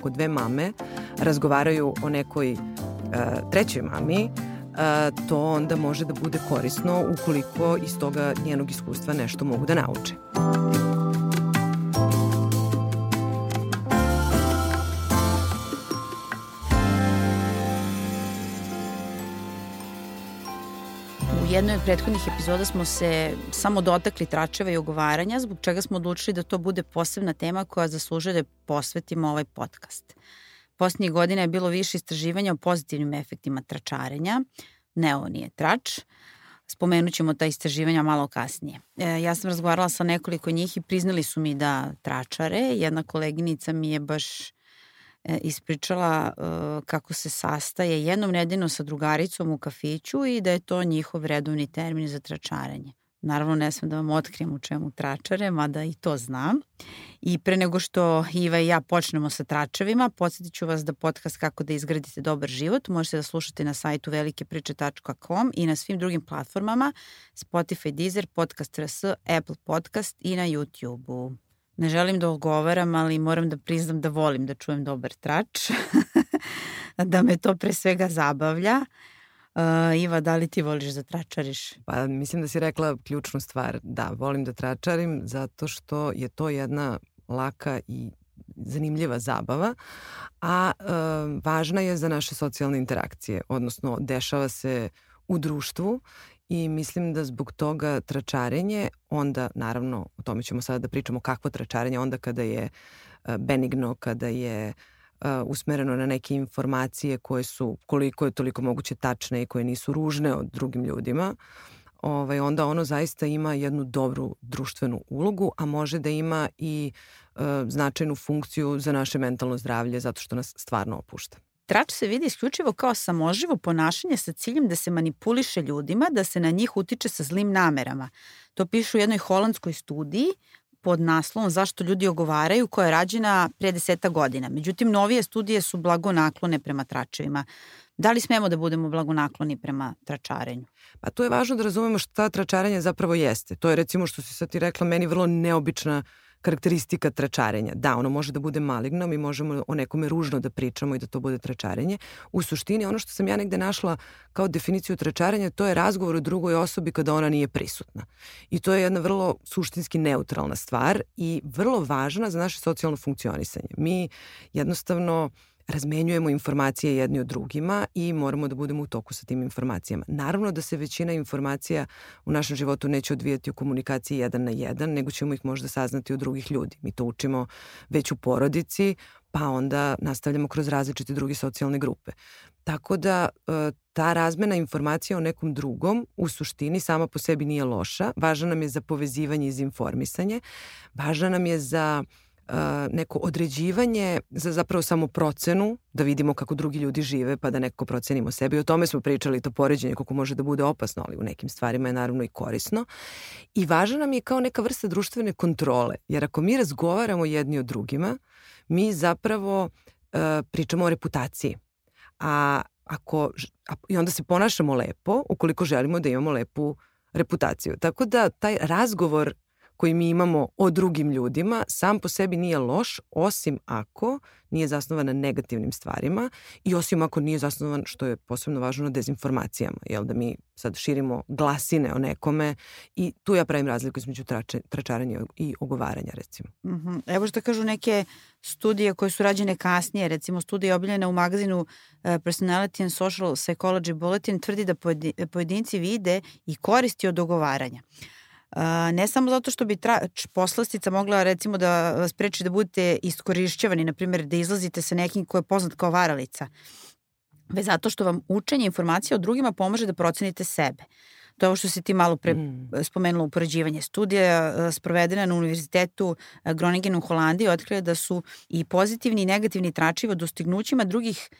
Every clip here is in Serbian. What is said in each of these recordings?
ako dve mame razgovaraju o nekoj uh, trećoj mami, uh, to onda može da bude korisno ukoliko iz toga njenog iskustva nešto mogu da nauče. Jednoj od prethodnih epizoda smo se samo dotakli tračeva i ogovaranja, zbog čega smo odlučili da to bude posebna tema koja zaslužuje da posvetimo ovaj podcast. Poslednjih godina je bilo više istraživanja o pozitivnim efektima tračarenja. Ne, ovo nije trač. Spomenut ćemo ta istraživanja malo kasnije. E, ja sam razgovarala sa nekoliko njih i priznali su mi da tračare. Jedna koleginica mi je baš ispričala e, kako se sastaje jednom nedeljno sa drugaricom u kafiću i da je to njihov redovni termin za tračarenje. Naravno ne sam da vam otkrijem u čemu tračare, mada i to znam. I pre nego što Iva i ja počnemo sa tračevima, podsjetit ću vas da podcast Kako da izgradite dobar život možete da slušate na sajtu velikepriče.com i na svim drugim platformama Spotify, Deezer, Podcast RS, Apple Podcast i na YouTube-u. Ne želim da ogovaram, ali moram da priznam da volim da čujem dobar trač. da me to pre svega zabavlja. Uh, Iva, da li ti voliš da tračariš? Pa mislim da si rekla ključnu stvar. Da, volim da tračarim zato što je to jedna laka i zanimljiva zabava, a e, važna je za naše socijalne interakcije, odnosno dešava se u društvu i mislim da zbog toga tračarenje, onda naravno o tome ćemo sada da pričamo kakvo tračarenje, onda kada je e, benigno, kada je e, usmereno na neke informacije koje su koliko je toliko moguće tačne i koje nisu ružne od drugim ljudima, ovaj, onda ono zaista ima jednu dobru društvenu ulogu, a može da ima i e, značajnu funkciju za naše mentalno zdravlje zato što nas stvarno opušta. Trač se vidi isključivo kao samoživo ponašanje sa ciljem da se manipuliše ljudima, da se na njih utiče sa zlim namerama. To piše u jednoj holandskoj studiji pod naslovom Zašto ljudi ogovaraju, koja je rađena pre deseta godina. Međutim, novije studije su blagonaklone prema tračevima. Da li smemo da budemo blagonakloni prema tračarenju? Pa to je važno da razumemo šta tračarenje zapravo jeste. To je recimo što si sad ti rekla meni vrlo neobična uh, karakteristika tračarenja. Da, ono može da bude maligno, mi možemo o nekome ružno da pričamo i da to bude tračarenje. U suštini, ono što sam ja negde našla kao definiciju tračarenja, to je razgovor o drugoj osobi kada ona nije prisutna. I to je jedna vrlo suštinski neutralna stvar i vrlo važna za naše socijalno funkcionisanje. Mi jednostavno razmenjujemo informacije jedni od drugima i moramo da budemo u toku sa tim informacijama. Naravno da se većina informacija u našem životu neće odvijati u komunikaciji jedan na jedan, nego ćemo ih možda saznati od drugih ljudi. Mi to učimo već u porodici, pa onda nastavljamo kroz različite druge socijalne grupe. Tako da e, ta razmena informacija o nekom drugom u suštini sama po sebi nije loša. Važna nam je za povezivanje i za informisanje. Važna nam je za uh, neko određivanje za zapravo samo procenu, da vidimo kako drugi ljudi žive pa da neko procenimo sebi. O tome smo pričali, to poređenje koliko može da bude opasno, ali u nekim stvarima je naravno i korisno. I važno nam je kao neka vrsta društvene kontrole, jer ako mi razgovaramo jedni o drugima, mi zapravo uh, pričamo o reputaciji. A ako, a, i onda se ponašamo lepo ukoliko želimo da imamo lepu reputaciju. Tako da taj razgovor koji mi imamo o drugim ljudima sam po sebi nije loš, osim ako nije zasnovan na negativnim stvarima i osim ako nije zasnovan, što je posebno važno, na dezinformacijama. Jel da mi sad širimo glasine o nekome i tu ja pravim razliku između trače, tračaranja i ogovaranja, recimo. Mm -hmm. Evo što kažu neke studije koje su rađene kasnije, recimo studija objavljena u magazinu uh, Personality and Social Psychology Bulletin tvrdi da pojedinci vide i koristi od ogovaranja. Ne samo zato što bi trač poslastica mogla recimo da vas preči da budete iskorišćavani, na primjer da izlazite sa nekim ko je poznat kao varalica, već zato što vam učenje informacija o drugima pomaže da procenite sebe. To je ovo što si ti malo pre mm. spomenula upoređivanje. Studija sprovedena na Univerzitetu Groningen u Holandiji otkrila da su i pozitivni i negativni tračivi o dostignućima drugih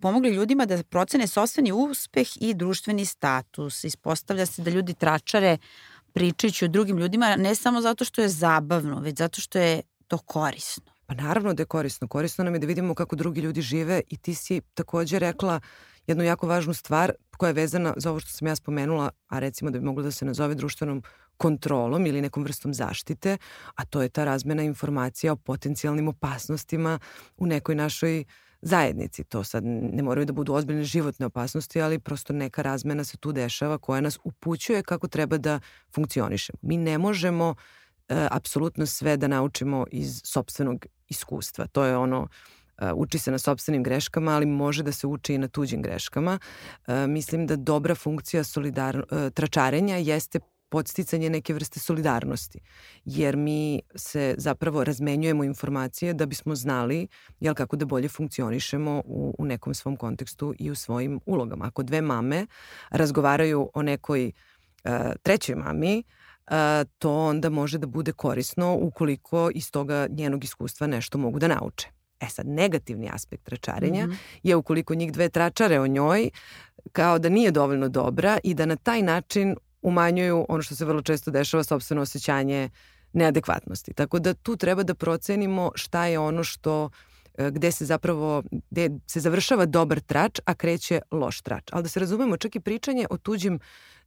pomogli ljudima da procene sostveni uspeh i društveni status. Ispostavlja se da ljudi tračare pričajući o drugim ljudima, ne samo zato što je zabavno, već zato što je to korisno. Pa naravno da je korisno. Korisno nam je da vidimo kako drugi ljudi žive i ti si takođe rekla jednu jako važnu stvar koja je vezana za ovo što sam ja spomenula, a recimo da bi moglo da se nazove društvenom kontrolom ili nekom vrstom zaštite, a to je ta razmena informacija o potencijalnim opasnostima u nekoj našoj zajednici. To sad ne moraju da budu ozbiljne životne opasnosti, ali prosto neka razmena se tu dešava koja nas upućuje kako treba da funkcionišemo. Mi ne možemo e, apsolutno sve da naučimo iz sobstvenog iskustva. To je ono e, uči se na sobstvenim greškama, ali može da se uči i na tuđim greškama. E, mislim da dobra funkcija solidar, e, tračarenja jeste podsticanje neke vrste solidarnosti, jer mi se zapravo razmenjujemo informacije da bismo znali jel, kako da bolje funkcionišemo u, u nekom svom kontekstu i u svojim ulogama. Ako dve mame razgovaraju o nekoj uh, trećoj mami, uh, to onda može da bude korisno ukoliko iz toga njenog iskustva nešto mogu da nauče. E sad, negativni aspekt tračarenja mm -hmm. je ukoliko njih dve tračare o njoj kao da nije dovoljno dobra i da na taj način umanjuju ono što se vrlo često dešava, sobstveno osjećanje neadekvatnosti. Tako da tu treba da procenimo šta je ono što e, gde se zapravo, gde se završava dobar trač, a kreće loš trač. Ali da se razumemo, čak i pričanje o tuđim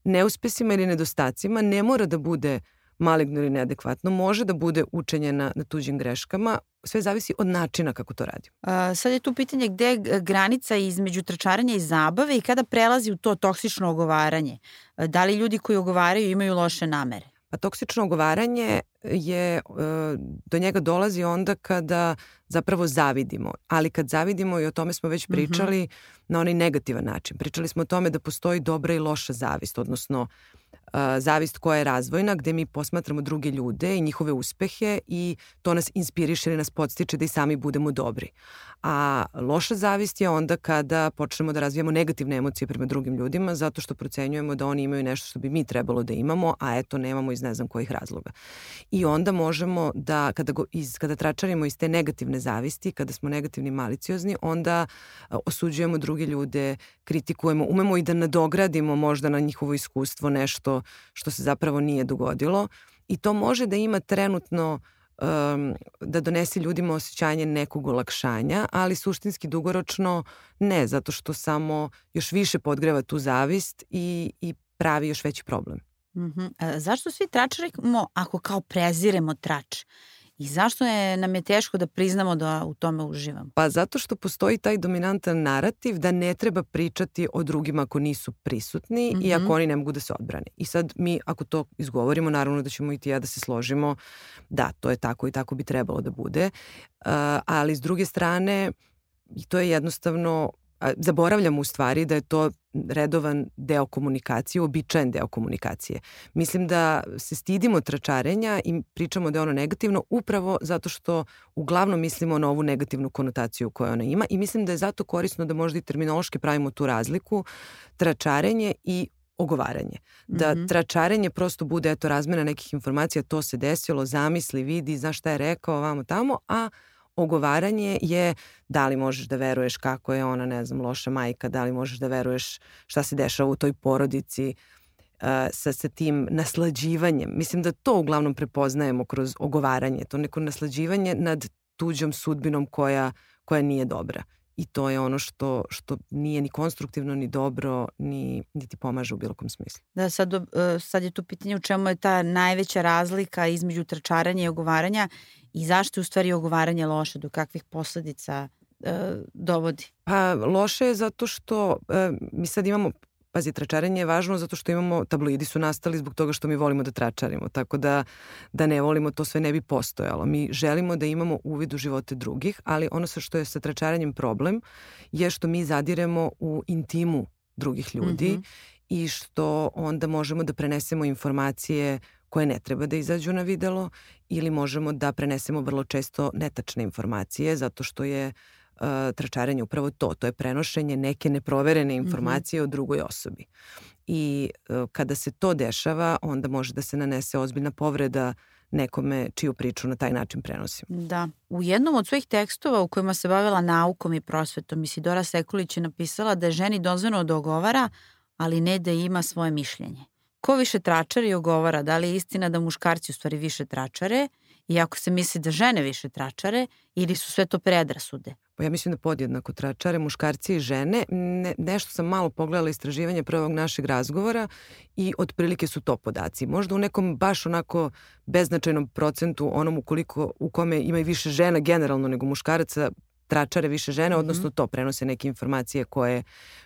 neuspesima ili nedostacima ne mora da bude maligno ili neadekvatno, može da bude učenje na, na tuđim greškama, sve zavisi od načina kako to radimo. A, sad je tu pitanje gde je granica između trčaranja i zabave i kada prelazi u to toksično ogovaranje. Da li ljudi koji ogovaraju imaju loše namere? Pa toksično ogovaranje je, e, do njega dolazi onda kada zapravo zavidimo. Ali kad zavidimo, i o tome smo već mhm. pričali, mm -hmm. na onaj negativan način. Pričali smo o tome da postoji dobra i loša zavist, odnosno zavist koja je razvojna, gde mi posmatramo druge ljude i njihove uspehe i to nas inspiriše ili nas podstiče da i sami budemo dobri. A loša zavist je onda kada počnemo da razvijamo negativne emocije prema drugim ljudima zato što procenjujemo da oni imaju nešto što bi mi trebalo da imamo, a eto nemamo iz ne znam kojih razloga. I onda možemo da, kada, go, iz, kada tračarimo iz te negativne zavisti, kada smo negativni maliciozni, onda osuđujemo druge ljude, kritikujemo, umemo i da nadogradimo možda na njihovo iskustvo nešto što se zapravo nije dogodilo i to može da ima trenutno um, da donese ljudima osjećanje nekog olakšanja, ali suštinski dugoročno ne, zato što samo još više podgreva tu zavist i, i pravi još veći problem. Mm -hmm. A zašto svi tračarimo ako kao preziremo trač? I zašto je, nam je teško da priznamo da u tome uživamo? Pa zato što postoji taj dominantan narativ da ne treba pričati o drugima ako nisu prisutni mm -hmm. i ako mhm. oni ne mogu da se odbrane. I sad mi ako to izgovorimo, naravno da ćemo i ti ja da se složimo da, to je tako i tako bi trebalo da bude. Uh, ali s druge strane, i to je jednostavno zaboravljamo u stvari da je to redovan deo komunikacije, običajen deo komunikacije. Mislim da se stidimo tračarenja i pričamo da je ono negativno upravo zato što uglavnom mislimo na ovu negativnu konotaciju koju ona ima i mislim da je zato korisno da možda i terminološki pravimo tu razliku tračarenje i ogovaranje. Da mm -hmm. tračarenje prosto bude eto razmena nekih informacija, to se desilo, zamisli, vidi, znaš šta je rekao, vamo tamo, a ogovaranje je da li možeš da veruješ kako je ona, ne znam, loša majka, da li možeš da veruješ šta se dešava u toj porodici uh, sa, sa tim naslađivanjem. Mislim da to uglavnom prepoznajemo kroz ogovaranje, to neko naslađivanje nad tuđom sudbinom koja, koja nije dobra. I to je ono što, što nije ni konstruktivno, ni dobro, ni, ni ti pomaže u bilo kom smislu. Da, sad, uh, sad je tu pitanje u čemu je ta najveća razlika između tračaranja i ogovaranja i zašto je u stvari ogovaranje loše, do kakvih posledica e, dovodi? Pa loše je zato što e, mi sad imamo Pazi, tračarenje je važno zato što imamo, tabloidi su nastali zbog toga što mi volimo da tračarimo, tako da, da ne volimo, to sve ne bi postojalo. Mi želimo da imamo uvid u živote drugih, ali ono sa što je sa tračaranjem problem je što mi zadiremo u intimu drugih ljudi mm -hmm. i što onda možemo da prenesemo informacije koje ne treba da izađu na videlo ili možemo da prenesemo vrlo često netačne informacije zato što je uh, tračarenje upravo to, to je prenošenje neke neproverene mhm. informacije mm -hmm. o drugoj osobi. I uh, kada se to dešava, onda može da se nanese ozbiljna povreda nekome čiju priču na taj način prenosimo. Da. U jednom od svojih tekstova u kojima se bavila naukom i prosvetom, Isidora Sekulić je napisala da je ženi dozvoljeno da ogovara, ali ne da ima svoje mišljenje. Ko više tračari ogovara? Da li je istina da muškarci u stvari više tračare iako se misli da žene više tračare ili su sve to predrasude? Pa ja mislim da podjednako tračare, muškarci i žene. Ne, nešto sam malo pogledala istraživanje prvog našeg razgovora i otprilike su to podaci. Možda u nekom baš onako beznačajnom procentu onom ukoliko, u kome ima i više žena generalno nego muškaraca, tračare više žene, mm -hmm. odnosno to prenose neke informacije koje,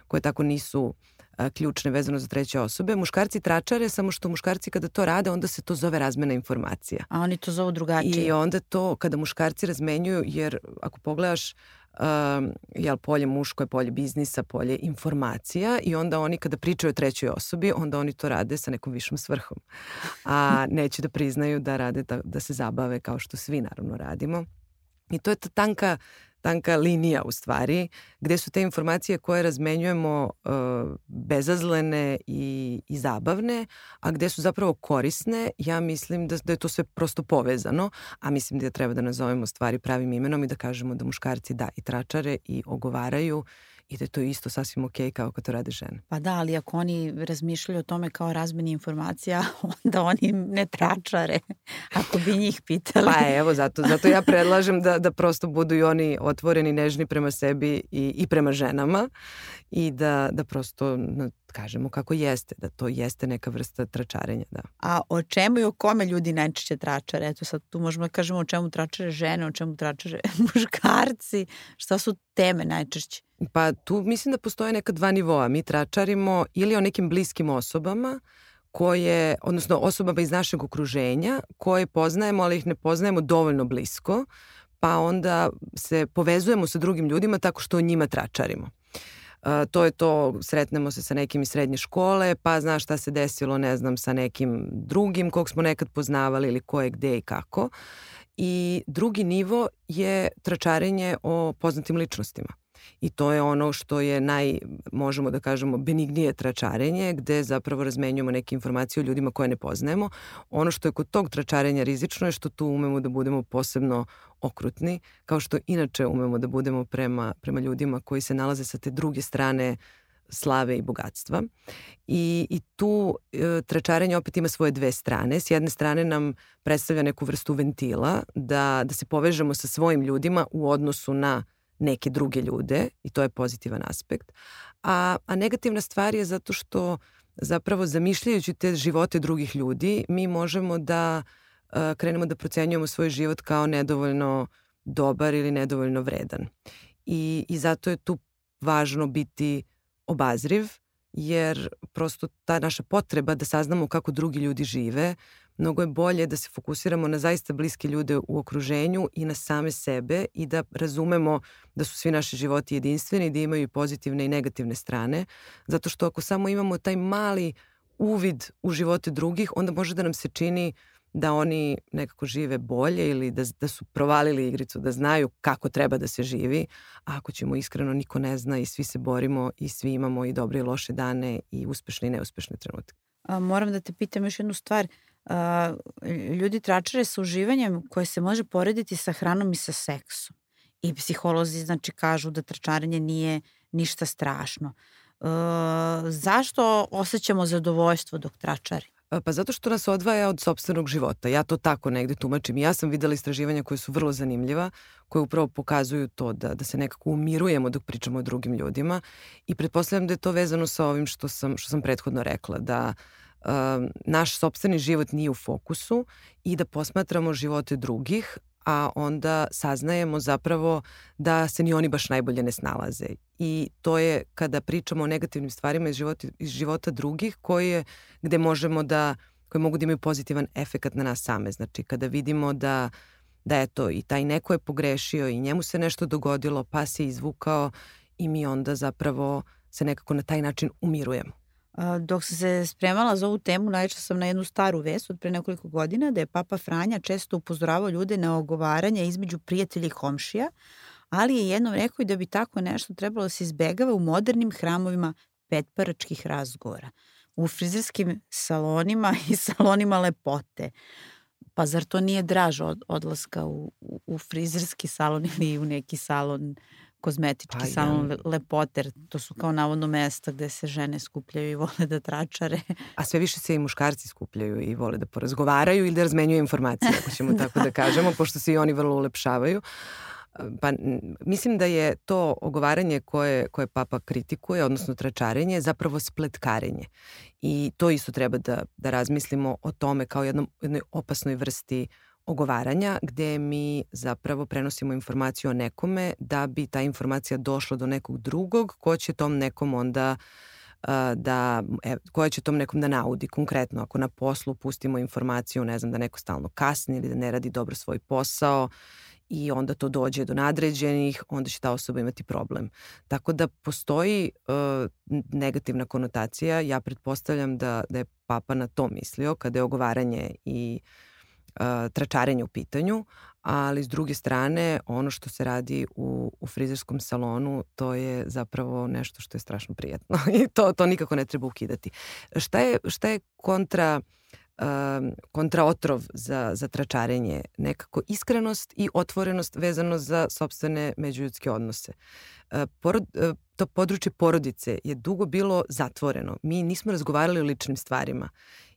koje tako nisu a, ključne vezano za treće osobe. Muškarci tračare, samo što muškarci kada to rade, onda se to zove razmena informacija. A oni to zovu drugačije. I onda to, kada muškarci razmenjuju, jer ako pogledaš, um, jel, polje muško je polje biznisa, polje informacija i onda oni kada pričaju o trećoj osobi, onda oni to rade sa nekom višom svrhom. A neće da priznaju da rade, da, da se zabave kao što svi naravno radimo. I to je ta tanka tanka linija u stvari, gde su te informacije koje razmenjujemo uh, bezazlene i, i zabavne, a gde su zapravo korisne, ja mislim da, da je to sve prosto povezano, a mislim da treba da nazovemo stvari pravim imenom i da kažemo da muškarci da i tračare i ogovaraju i da je to isto sasvim ok kao kad to rade žene. Pa da, ali ako oni razmišljaju o tome kao razmeni informacija, onda oni ne tračare, ako bi njih pitali. Pa evo, zato, zato ja predlažem da, da prosto budu i oni otvoreni, nežni prema sebi i, i prema ženama i da, da prosto kažemo kako jeste, da to jeste neka vrsta tračarenja. Da. A o čemu i o kome ljudi najčešće tračare? Eto sad tu možemo da kažemo o čemu tračare žene, o čemu tračare muškarci, šta su teme najčešće? Pa tu mislim da postoje neka dva nivoa. Mi tračarimo ili o nekim bliskim osobama, koje, odnosno osobama iz našeg okruženja koje poznajemo, ali ih ne poznajemo dovoljno blisko, pa onda se povezujemo sa drugim ljudima tako što o njima tračarimo. Uh, to je to, sretnemo se sa nekim iz srednje škole, pa znaš šta se desilo, ne znam, sa nekim drugim kog smo nekad poznavali ili ko je gde i kako. I drugi nivo je tračarenje o poznatim ličnostima. I to je ono što je naj, možemo da kažemo, benignije tračarenje, gde zapravo razmenjujemo neke informacije o ljudima koje ne poznajemo. Ono što je kod tog tračarenja rizično je što tu umemo da budemo posebno okrutni, kao što inače umemo da budemo prema, prema ljudima koji se nalaze sa te druge strane slave i bogatstva. I, i tu e, tračarenje opet ima svoje dve strane. S jedne strane nam predstavlja neku vrstu ventila da, da se povežemo sa svojim ljudima u odnosu na neke druge ljude i to je pozitivan aspekt. A, a negativna stvar je zato što zapravo zamišljajući te živote drugih ljudi mi možemo da uh, krenemo da procenjujemo svoj život kao nedovoljno dobar ili nedovoljno vredan. I, i zato je tu važno biti obazriv jer prosto ta naša potreba da saznamo kako drugi ljudi žive mnogo je bolje da se fokusiramo na zaista bliske ljude u okruženju i na same sebe i da razumemo da su svi naši životi jedinstveni, da imaju pozitivne i negativne strane, zato što ako samo imamo taj mali uvid u živote drugih, onda može da nam se čini da oni nekako žive bolje ili da, da su provalili igricu, da znaju kako treba da se živi, a ako ćemo iskreno, niko ne zna i svi se borimo i svi imamo i dobre i loše dane i uspešne i neuspešne trenutke. A, moram da te pitam još jednu stvar. Ljudi tračare sa uživanjem koje se može porediti sa hranom i sa seksom. I psiholozi znači kažu da tračarenje nije ništa strašno. E, zašto osjećamo zadovoljstvo dok tračari? Pa zato što nas odvaja od sobstvenog života. Ja to tako negde tumačim. Ja sam videla istraživanja koje su vrlo zanimljiva, koje upravo pokazuju to da, da se nekako umirujemo dok pričamo o drugim ljudima i pretpostavljam da je to vezano sa ovim što sam, što sam prethodno rekla, da uh, naš sobstveni život nije u fokusu i da posmatramo živote drugih, a onda saznajemo zapravo da se ni oni baš najbolje ne snalaze. I to je kada pričamo o negativnim stvarima iz života, iz života drugih koje, gde možemo da, koje mogu da imaju pozitivan efekat na nas same. Znači kada vidimo da da eto i taj neko je pogrešio i njemu se nešto dogodilo pa se izvukao i mi onda zapravo se nekako na taj način umirujemo. Dok sam se spremala za ovu temu, naišla sam na jednu staru vest od pre nekoliko godina da je Papa Franja često upozoravao ljude na ogovaranje između prijatelja i komšija, ali je jednom rekao i da bi tako nešto trebalo da se izbegava u modernim hramovima petparačkih razgovora, u frizerskim salonima i salonima lepote. Pa zar to nije draž od odlaska u, u, u frizerski salon ili u neki salon kozmetički pa, salon ja. Lepoter. To su kao navodno mesta gde se žene skupljaju i vole da tračare. A sve više se i muškarci skupljaju i vole da porazgovaraju ili da razmenjuju informacije, ako ćemo da. tako da kažemo, pošto se i oni vrlo ulepšavaju. Pa mislim da je to ogovaranje koje, koje papa kritikuje, odnosno tračarenje, zapravo spletkarenje. I to isto treba da, da razmislimo o tome kao jednom, jednoj opasnoj vrsti ogovaranja gde mi zapravo prenosimo informaciju o nekome da bi ta informacija došla do nekog drugog ko će tom nekom onda da, e, koja će tom nekom da naudi. Konkretno, ako na poslu pustimo informaciju, ne znam, da neko stalno kasni ili da ne radi dobro svoj posao i onda to dođe do nadređenih, onda će ta osoba imati problem. Tako da postoji uh, negativna konotacija. Ja pretpostavljam da, da je papa na to mislio kada je ogovaranje i uh, tračarenje u pitanju, ali s druge strane ono što se radi u, u frizerskom salonu to je zapravo nešto što je strašno prijatno i to, to nikako ne treba ukidati. Šta je, šta je kontra um, kontraotrov za, za tračarenje, nekako iskrenost i otvorenost vezano za sobstvene međuljudske odnose. Porod, to područje porodice je dugo bilo zatvoreno. Mi nismo razgovarali o ličnim stvarima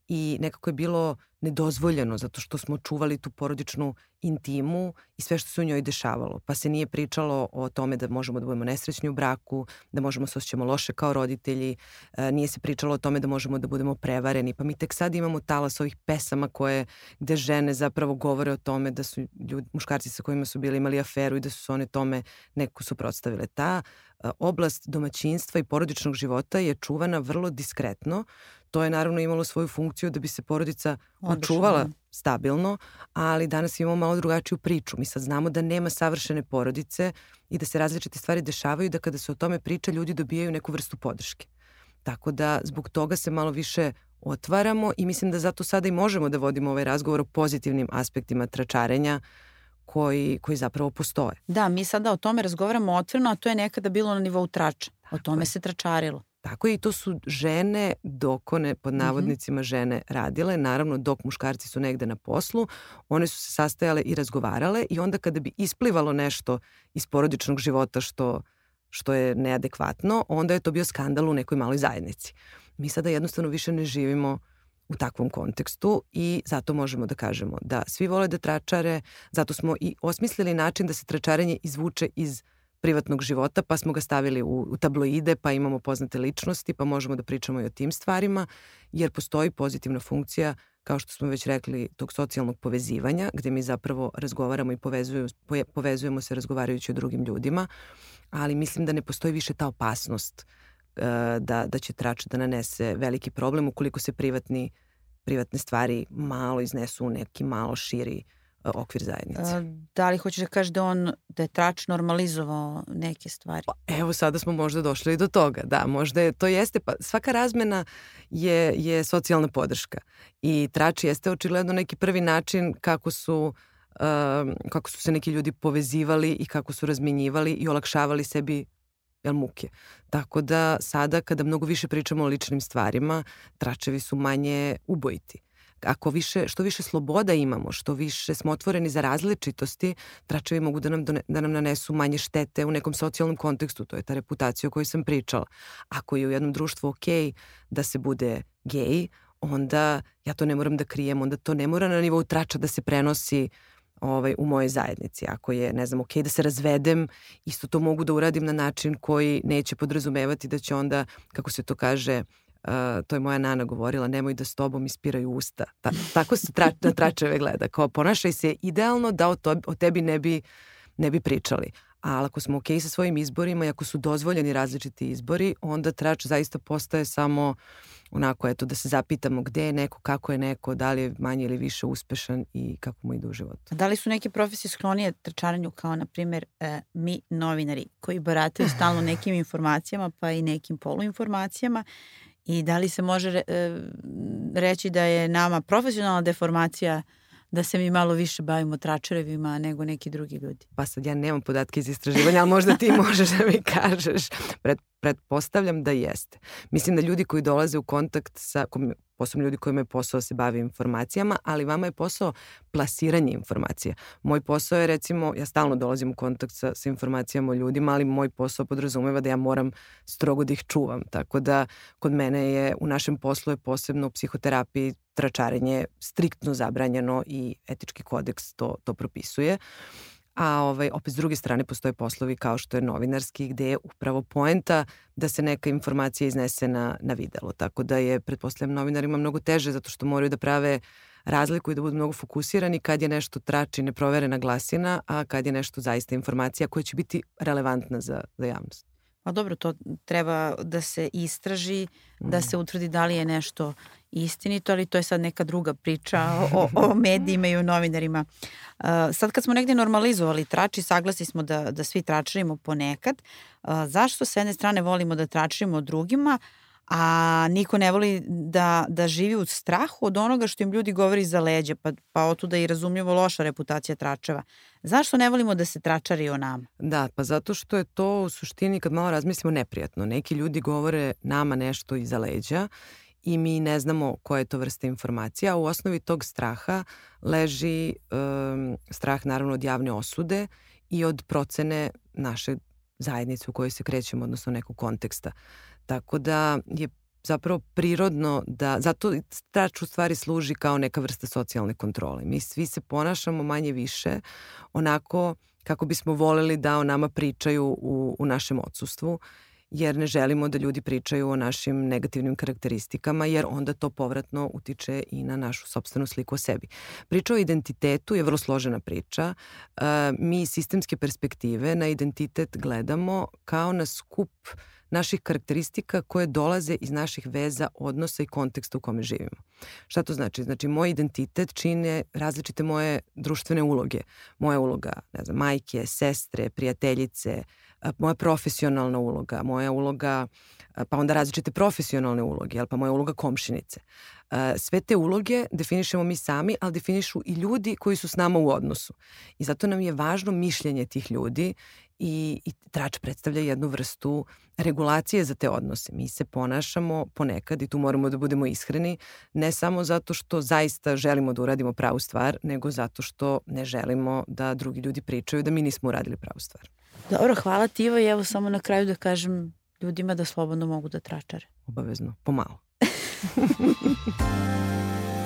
i nekako je bilo nedozvoljeno zato što smo čuvali tu porodičnu intimu i sve što se u njoj dešavalo. Pa se nije pričalo o tome da možemo da budemo nesrećni u braku, da možemo se osjećamo loše kao roditelji, e, nije se pričalo o tome da možemo da budemo prevareni. Pa mi tek sad imamo talas ovih pesama koje, gde žene zapravo govore o tome da su ljudi, muškarci sa kojima su bili imali aferu i da su se one tome neko suprotstavile. Ta e, oblast domaćinstva i porodičnog života je čuvana vrlo diskretno, To je naravno imalo svoju funkciju da bi se porodica očuvala da. stabilno, ali danas imamo malo drugačiju priču. Mi sad znamo da nema savršene porodice i da se različite stvari dešavaju da kada se o tome priča ljudi dobijaju neku vrstu podrške. Tako da zbog toga se malo više otvaramo i mislim da zato sada i možemo da vodimo ovaj razgovor o pozitivnim aspektima tračarenja koji, koji zapravo postoje. Da, mi sada o tome razgovaramo otvoreno, a to je nekada bilo na nivou trača. O tome se tračarilo. Tako je i to su žene dokone, pod mhm. navodnicima žene radile, naravno dok muškarci su negde na poslu, one su se sastajale i razgovarale i onda kada bi isplivalo nešto iz porodičnog života što, što je neadekvatno, onda je to bio skandal u nekoj maloj zajednici. Mi sada jednostavno više ne živimo u takvom kontekstu i zato možemo da kažemo da svi vole da tračare, zato smo i osmislili način da se tračarenje izvuče iz privatnog života, pa smo ga stavili u, u tabloide, pa imamo poznate ličnosti, pa možemo da pričamo i o tim stvarima, jer postoji pozitivna funkcija, kao što smo već rekli, tog socijalnog povezivanja, gde mi zapravo razgovaramo i povezujemo, povezujemo se razgovarajući o drugim ljudima, ali mislim da ne postoji više ta opasnost uh, da, da će trač da nanese veliki problem ukoliko se privatni, privatne stvari malo iznesu u neki malo širi uh, okvir zajednice. Da li hoćeš da kažeš da on, da je trač normalizovao neke stvari? Pa, evo sada smo možda došli do toga, da, možda je, to jeste, pa svaka razmena je, je socijalna podrška i trač jeste očigledno neki prvi način kako su uh, kako su se neki ljudi povezivali i kako su razmenjivali i olakšavali sebi jel, muke. Tako da sada kada mnogo više pričamo o ličnim stvarima, tračevi su manje ubojiti ako više, što više sloboda imamo, što više smo otvoreni za različitosti, tračevi mogu da nam, da nam nanesu manje štete u nekom socijalnom kontekstu, to je ta reputacija o kojoj sam pričala. Ako je u jednom društvu ok da se bude gej, onda ja to ne moram da krijem, onda to ne mora na nivou trača da se prenosi ovaj, u mojoj zajednici. Ako je, ne znam, ok da se razvedem, isto to mogu da uradim na način koji neće podrazumevati da će onda, kako se to kaže, To je moja nana govorila, nemoj da s tobom ispiraju usta. Ta, tako se tra, na tračeve gleda. Kao ponašaj se idealno da o, to, o tebi ne bi, ne bi pričali. Ali ako smo okej okay sa svojim izborima i ako su dozvoljeni različiti izbori, onda trač zaista postaje samo onako, eto, da se zapitamo gde je neko, kako je neko, da li je manje ili više uspešan i kako mu ide u životu. Da li su neke profesije sklonije trčaranju kao, na primjer, e, mi novinari koji barataju stalno nekim informacijama pa i nekim poluinformacijama I da li se može e, reći da je nama profesionalna deformacija da se mi malo više bavimo tračerevima nego neki drugi ljudi. Pa sad ja nemam podatke iz istraživanja, ali možda ti možeš da mi kažeš. Pred, pretpostavljam da jeste. Mislim da ljudi koji dolaze u kontakt sa, posebno ljudi kojima je posao da se bavi informacijama, ali vama je posao plasiranje informacija. Moj posao je recimo, ja stalno dolazim u kontakt sa, sa informacijama o ljudima, ali moj posao podrazumeva da ja moram strogo da ih čuvam. Tako da kod mene je, u našem poslu je posebno u psihoterapiji tračarenje striktno zabranjeno i etički kodeks to, to propisuje. A ovaj, opet s druge strane postoje poslovi kao što je novinarski gde je upravo poenta da se neka informacija iznese na, na videlo. Tako da je, pretpostavljam, novinarima mnogo teže zato što moraju da prave razliku i da budu mnogo fokusirani kad je nešto trači neproverena glasina, a kad je nešto zaista informacija koja će biti relevantna za, za javnost. Pa dobro, to treba da se istraži, da mm. se utvrdi da li je nešto istinito, ali to je sad neka druga priča o, o medijima i o novinarima. Uh, sad kad smo negde normalizovali trači, saglasi smo da, da svi tračarimo ponekad. Uh, zašto s jedne strane volimo da tračarimo drugima, a niko ne voli da, da živi u strahu od onoga što im ljudi govori za leđa, pa, pa otuda i razumljivo loša reputacija tračeva. Zašto ne volimo da se tračari o nama? Da, pa zato što je to u suštini kad malo razmislimo neprijatno. Neki ljudi govore nama nešto iza leđa i mi ne znamo koja je to vrsta informacija. U osnovi tog straha leži um, strah naravno od javne osude i od procene naše zajednice u kojoj se krećemo, odnosno nekog konteksta. Tako da je zapravo prirodno da, zato strač u stvari služi kao neka vrsta socijalne kontrole. Mi svi se ponašamo manje više onako kako bismo voleli da o nama pričaju u, u našem odsustvu jer ne želimo da ljudi pričaju o našim negativnim karakteristikama, jer onda to povratno utiče i na našu sobstvenu sliku o sebi. Priča o identitetu je vrlo složena priča. E, mi iz sistemske perspektive na identitet gledamo kao na skup naših karakteristika koje dolaze iz naših veza, odnosa i konteksta u kome živimo. Šta to znači? Znači, moj identitet čine različite moje društvene uloge. Moja uloga, ne znam, majke, sestre, prijateljice, moja profesionalna uloga, moja uloga, pa onda različite profesionalne uloge, pa moja uloga komšinice. Sve te uloge definišemo mi sami, ali definišu i ljudi koji su s nama u odnosu. I zato nam je važno mišljenje tih ljudi i, i trač predstavlja jednu vrstu regulacije za te odnose. Mi se ponašamo ponekad i tu moramo da budemo ishreni, ne samo zato što zaista želimo da uradimo pravu stvar, nego zato što ne želimo da drugi ljudi pričaju da mi nismo uradili pravu stvar. Dobro, hvala ti Ivo i evo samo na kraju da kažem ljudima da slobodno mogu da tračare. Obavezno, pomalo.